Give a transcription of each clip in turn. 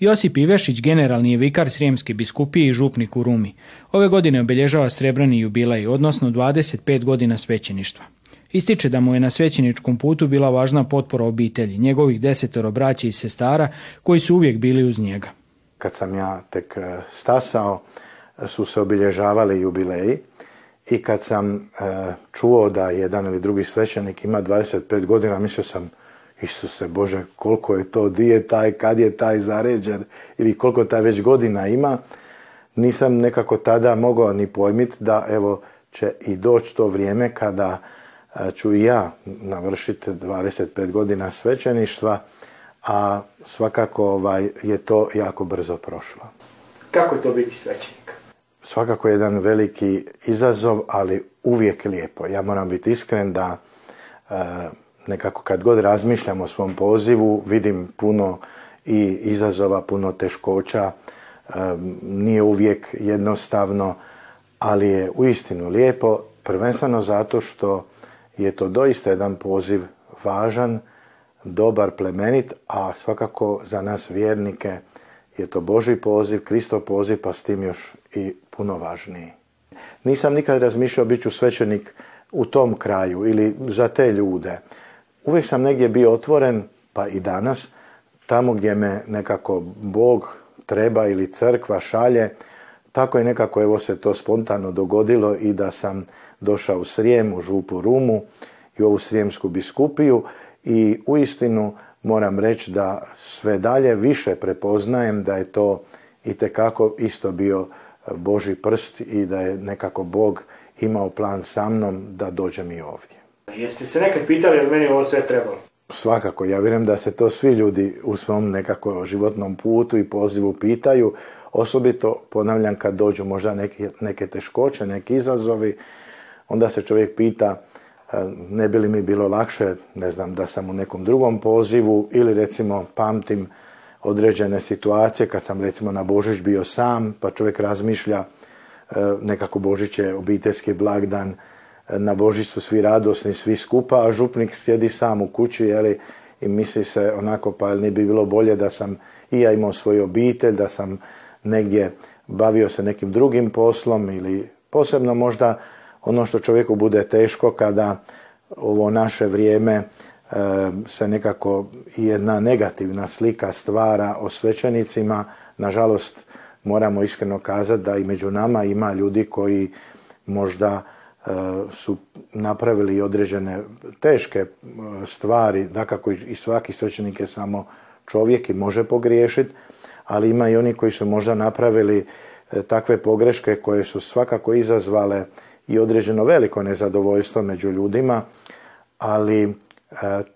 Josip Ivešić generalni je vikar Srijemske biskupije i župnik u Rumi. Ove godine obilježava srebrani jubilej, odnosno 25 godina svećeništva. Ističe da mu je na svećeničkom putu bila važna potpora obitelji, njegovih desetoro braća i sestara koji su uvijek bili uz njega. Kad sam ja tek e, stasao, su se obilježavali jubileji i kad sam e, čuo da jedan ili drugi svećenik ima 25 godina, mislio sam Isuse Bože, koliko je to, di je taj, kad je taj zaređen ili koliko taj već godina ima, nisam nekako tada mogao ni pojmiti da evo će i doći to vrijeme kada e, ću i ja navršiti 25 godina svećeništva, a svakako ovaj, je to jako brzo prošlo. Kako je to biti svećenik? Svakako je jedan veliki izazov, ali uvijek lijepo. Ja moram biti iskren da e, nekako kad god razmišljam o svom pozivu, vidim puno i izazova, puno teškoća, e, nije uvijek jednostavno, ali je uistinu lijepo, prvenstveno zato što je to doista jedan poziv važan, dobar, plemenit, a svakako za nas vjernike je to Boži poziv, Kristov poziv, pa s tim još i puno važniji. Nisam nikad razmišljao biti ću svećenik u tom kraju ili za te ljude uvijek sam negdje bio otvoren, pa i danas, tamo gdje me nekako Bog treba ili crkva šalje, tako je nekako evo se to spontano dogodilo i da sam došao u Srijem, u Župu Rumu i u ovu Srijemsku biskupiju i u istinu moram reći da sve dalje više prepoznajem da je to i tekako isto bio Boži prst i da je nekako Bog imao plan sa mnom da dođem i ovdje. Jeste se nekad pitali jel meni ovo sve trebalo? Svakako, ja vjerujem da se to svi ljudi u svom nekako životnom putu i pozivu pitaju, osobito ponavljam kad dođu možda neke, neke teškoće, neki izazovi, onda se čovjek pita e, ne bi li mi bilo lakše, ne znam, da sam u nekom drugom pozivu ili recimo pamtim određene situacije kad sam recimo na Božić bio sam, pa čovjek razmišlja e, nekako Božić je obiteljski blagdan, na Božić su svi radosni, svi skupa, a župnik sjedi sam u kući jeli, i misli se onako pa ne bi bilo bolje da sam i ja imao svoju obitelj, da sam negdje bavio se nekim drugim poslom ili posebno možda ono što čovjeku bude teško kada ovo naše vrijeme e, se nekako jedna negativna slika stvara o svećenicima. Nažalost, moramo iskreno kazati da i među nama ima ljudi koji možda su napravili određene teške e, stvari, dakako i svaki svećenik je samo čovjek i može pogriješiti, ali ima i oni koji su možda napravili e, takve pogreške koje su svakako izazvale i određeno veliko nezadovoljstvo među ljudima, ali e,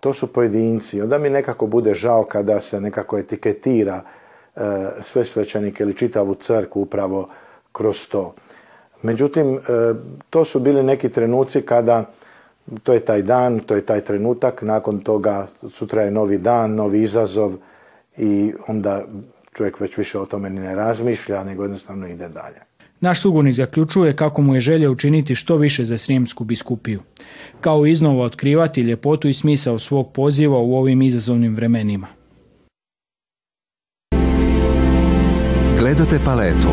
to su pojedinci. Onda mi nekako bude žao kada se nekako etiketira sve svećenike ili čitavu crku upravo kroz to. Međutim, e, to su bili neki trenuci kada to je taj dan, to je taj trenutak, nakon toga sutra je novi dan, novi izazov i onda čovjek već više o tome ni ne razmišlja, nego jednostavno ide dalje. Naš sugovornik zaključuje kako mu je želja učiniti što više za srijemsku biskupiju, kao iznova otkrivati ljepotu i smisao svog poziva u ovim izazovnim vremenima. Gledate paletu.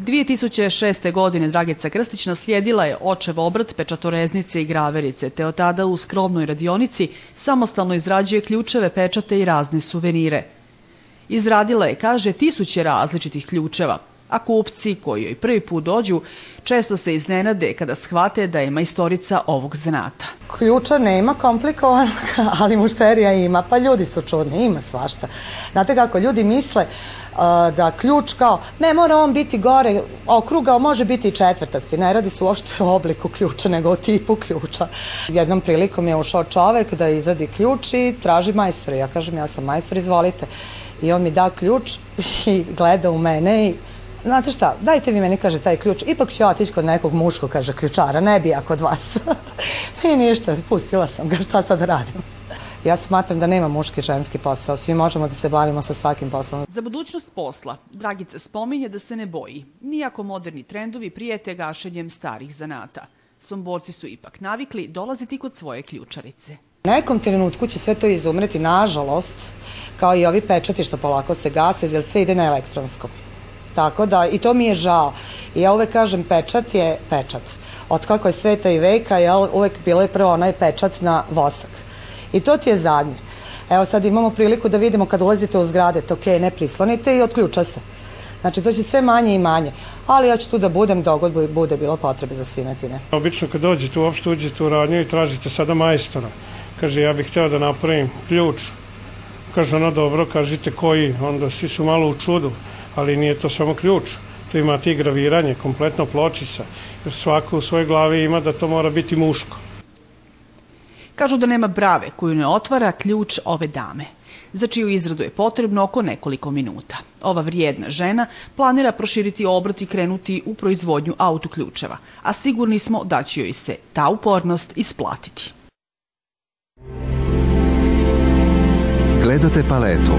2006. godine Dragica Krstić naslijedila je očev obrt pečatoreznice i graverice, te od tada u skromnoj radionici samostalno izrađuje ključeve, pečate i razne suvenire. Izradila je, kaže, tisuće različitih ključeva, a kupci koji joj prvi put dođu često se iznenade kada shvate da je majstorica ovog zanata. Ključa nema komplikovanog, ali mušterija ima, pa ljudi su čudni, ima svašta. Znate kako, ljudi misle uh, da ključ kao, ne mora on biti gore, okrugao može biti i četvrtasti, ne radi se uopšte o obliku ključa, nego o tipu ključa. Jednom prilikom je ušao čovek da izradi ključ i traži majstora. Ja kažem, ja sam majstor, izvolite. I on mi da ključ i gleda u mene i znate šta, dajte vi meni, kaže, taj ključ, ipak ću ja otići kod nekog muškog, kaže, ključara, ne bi ja kod vas. I ništa, pustila sam ga, šta sad radim? Ja smatram da nema muški ženski posao, svi možemo da se bavimo sa svakim poslom. Za budućnost posla, Dragica spominje da se ne boji. Nijako moderni trendovi prijete gašenjem starih zanata. Somborci su ipak navikli dolaziti kod svoje ključarice. U nekom trenutku će sve to izumreti, nažalost, kao i ovi pečati što polako se gase, jer sve ide na elektronsko. Tako da, i to mi je žao. I ja uvek kažem, pečat je pečat. Od kako je sveta i veka, uvijek uvek bilo je prvo onaj pečat na vosak. I to ti je zadnje. Evo sad imamo priliku da vidimo kad ulazite u zgrade, to ok, ne prislonite i otključa se. Znači to će sve manje i manje. Ali ja ću tu da budem i bude bilo potrebe za ne Obično kad dođete, uopšte uđete u radnju i tražite sada majstora. Kaže, ja bih htio da napravim ključ. Kaže, ono dobro, kažite koji. Onda svi su malo u čudu ali nije to samo ključ. Tu ima i graviranje, kompletno pločica, jer svako u svojoj glavi ima da to mora biti muško. Kažu da nema brave koju ne otvara ključ ove dame za čiju izradu je potrebno oko nekoliko minuta. Ova vrijedna žena planira proširiti obrat i krenuti u proizvodnju autoključeva, a sigurni smo da će joj se ta upornost isplatiti. Gledate paletu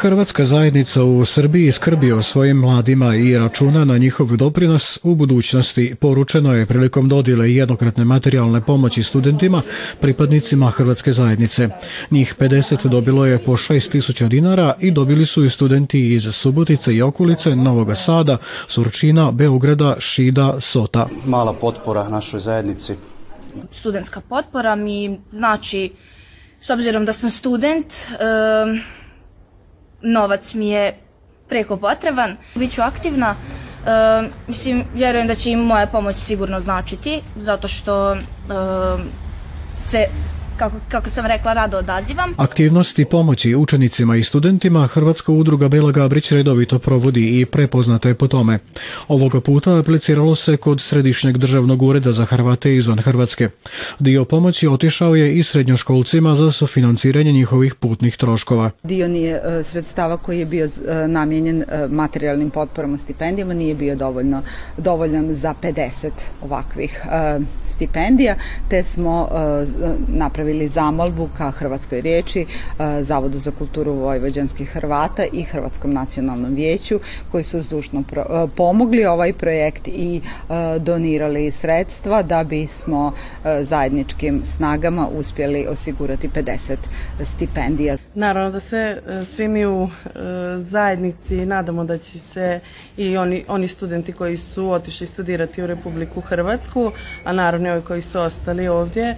Hrvatska zajednica u Srbiji skrbi o svojim mladima i računa na njihov doprinos u budućnosti. Poručeno je prilikom dodjele jednokratne materijalne pomoći studentima, pripadnicima Hrvatske zajednice. Njih 50 dobilo je po 6000 dinara i dobili su i studenti iz Subotice i okulice Novoga Sada, Surčina, Beograda, Šida, Sota. Mala potpora našoj zajednici. Studentska potpora mi znači, s obzirom da sam student, novac mi je preko potreban. Biću aktivna, e, mislim, vjerujem da će im moja pomoć sigurno značiti, zato što e, se kako, kako sam rekla, rado odazivam. Aktivnosti pomoći učenicima i studentima Hrvatska udruga Bela Gabrić redovito provodi i prepoznata je po tome. Ovoga puta apliciralo se kod Središnjeg državnog ureda za Hrvate izvan Hrvatske. Dio pomoći otišao je i srednjoškolcima za sufinanciranje njihovih putnih troškova. Dio nije e, sredstava koji je bio e, namijenjen e, materijalnim potporama stipendijama nije bio dovoljno dovoljan za 50 ovakvih stipendija, te smo napravili ili zamolbu ka Hrvatskoj riječi, e, Zavodu za kulturu vojvođanskih Hrvata i Hrvatskom nacionalnom vijeću koji su zdušno e, pomogli ovaj projekt i e, donirali sredstva da bismo zajedničkim snagama uspjeli osigurati 50 stipendija. Naravno da se svi mi u zajednici nadamo da će se i oni, oni studenti koji su otišli studirati u Republiku Hrvatsku, a naravno i ovi koji su ostali ovdje,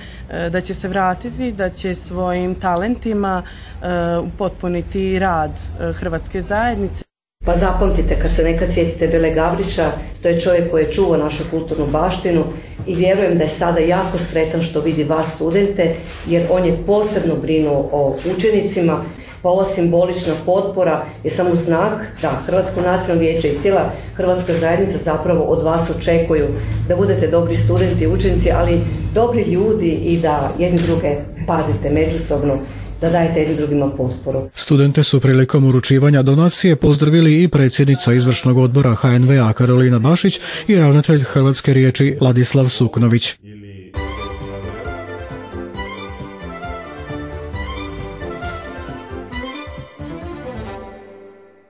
da će se vratiti shvatiti da će svojim talentima eh, upotpuniti rad eh, Hrvatske zajednice. Pa zapamtite, kad se nekad sjetite Bele Gavrića, to je čovjek koji je čuvao našu kulturnu baštinu i vjerujem da je sada jako sretan što vidi vas studente, jer on je posebno brinuo o učenicima, pa ova simbolična potpora je samo znak da Hrvatsko nacionalno vijeće i cijela Hrvatska zajednica zapravo od vas očekuju da budete dobri studenti i učenici, ali dobri ljudi i da jedni druge pazite međusobno da dajete jednim drugima potporu. Studente su prilikom uručivanja donacije pozdravili i predsjednica izvršnog odbora HNVA Karolina Bašić i ravnatelj Hrvatske riječi Ladislav Suknović.